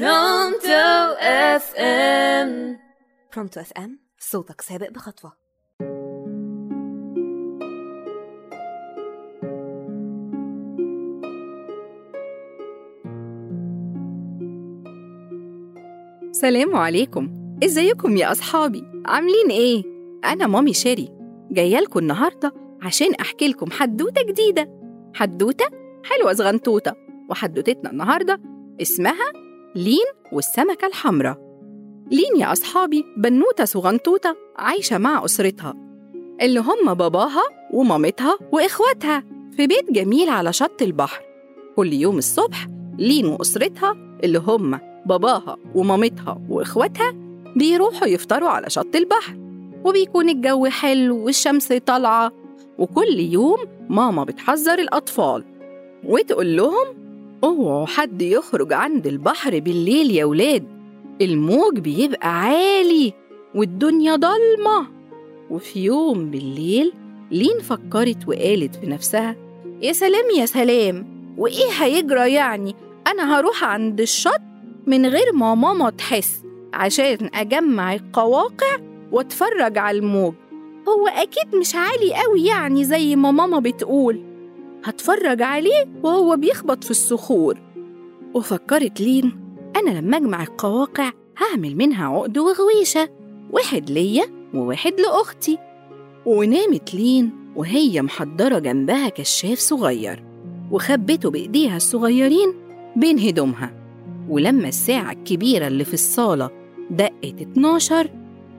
برونتو FM. برونتو FM صوتك سابق بخطوة. سلام عليكم. ازيكم يا اصحابي؟ عاملين إيه؟ أنا مامي شيري. جاية لكم النهارده عشان احكي لكم حدوتة جديدة. حدوتة؟ حلوة صغنطوطة. وحدوتتنا النهارده اسمها لين والسمكة الحمراء. لين يا أصحابي بنوتة صغنطوطة عايشة مع أسرتها اللي هم باباها ومامتها وإخواتها في بيت جميل على شط البحر. كل يوم الصبح لين وأسرتها اللي هم باباها ومامتها وإخواتها بيروحوا يفطروا على شط البحر وبيكون الجو حلو والشمس طالعة وكل يوم ماما بتحذر الأطفال وتقول لهم اوعوا حد يخرج عند البحر بالليل يا ولاد. الموج بيبقى عالي والدنيا ضلمة. وفي يوم بالليل لين فكرت وقالت في نفسها يا سلام يا سلام وإيه هيجرى يعني؟ أنا هروح عند الشط من غير ما ماما تحس عشان أجمع القواقع وأتفرج على الموج. هو أكيد مش عالي قوي يعني زي ما ماما بتقول. هتفرج عليه وهو بيخبط في الصخور. وفكرت لين أنا لما أجمع القواقع هعمل منها عقد وغويشة واحد ليا وواحد لأختي. ونامت لين وهي محضرة جنبها كشاف صغير وخبته بإيديها الصغيرين بين هدومها. ولما الساعة الكبيرة اللي في الصالة دقت 12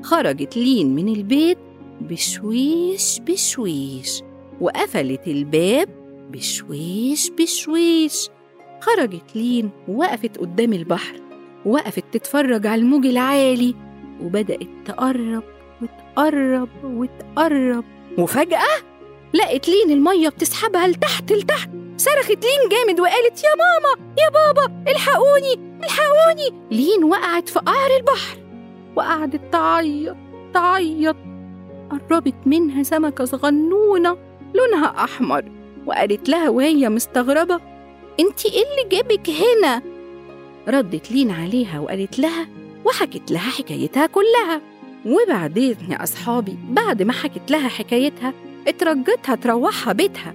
خرجت لين من البيت بشويش بشويش وقفلت الباب بشويش بشويش. خرجت لين ووقفت قدام البحر وقفت تتفرج على الموج العالي وبدأت تقرب وتقرب وتقرب. وفجأة لقت لين المية بتسحبها لتحت لتحت. صرخت لين جامد وقالت يا ماما يا بابا الحقوني الحقوني. لين وقعت في قعر البحر وقعدت تعيط تعيط. قربت منها سمكة صغنونة لونها أحمر. وقالت لها وهي مستغربة انتي إيه اللي جابك هنا؟ ردت لين عليها وقالت لها وحكت لها حكايتها كلها. وبعدين يا أصحابي بعد ما حكت لها حكايتها اترجتها تروحها بيتها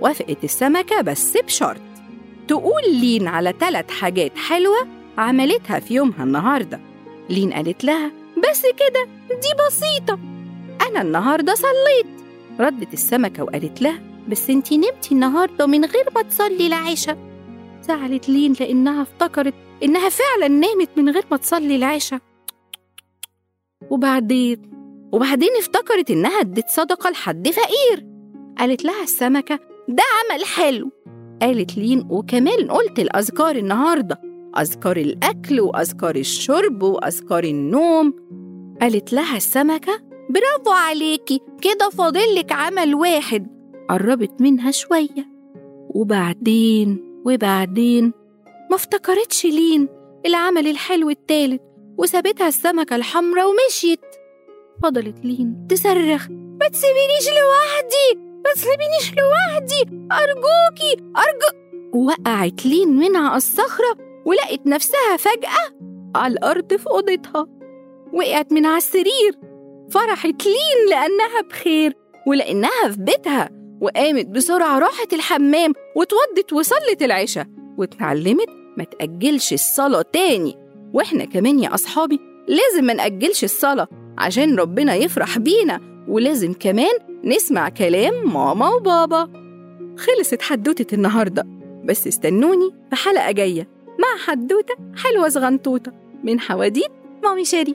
وافقت السمكة بس بشرط تقول لين على ثلاث حاجات حلوة عملتها في يومها النهاردة. لين قالت لها بس كده دي بسيطة. أنا النهاردة صليت. ردت السمكة وقالت لها بس انتي نمتي النهاردة من غير ما تصلي العشاء زعلت لين لأنها افتكرت إنها فعلا نامت من غير ما تصلي العشاء وبعدين؟ وبعدين افتكرت إنها ادت صدقة لحد فقير. قالت لها السمكة ده عمل حلو. قالت لين وكمان قلت الأذكار النهاردة أذكار الأكل وأذكار الشرب وأذكار النوم. قالت لها السمكة برافو عليكي كده فاضلك عمل واحد. قربت منها شوية. وبعدين وبعدين ما افتكرتش لين العمل الحلو التالت وسابتها السمكة الحمراء ومشيت. فضلت لين تصرخ ما تسيبينيش لوحدي! ما تسيبينيش لوحدي! أرجوكي! أرجو وقعت لين منها على الصخرة ولقت نفسها فجأة على الأرض في أوضتها. وقعت من على السرير. فرحت لين لأنها بخير ولأنها في بيتها. وقامت بسرعة راحت الحمام واتوضت وصلت العشاء واتعلمت ما تأجلش الصلاة تاني. وإحنا كمان يا أصحابي لازم ما نأجلش الصلاة عشان ربنا يفرح بينا ولازم كمان نسمع كلام ماما وبابا. خلصت حدوتة النهاردة. بس استنوني في حلقة جاية مع حدوتة حلوة صغنطوطة من حواديت مامي شيري.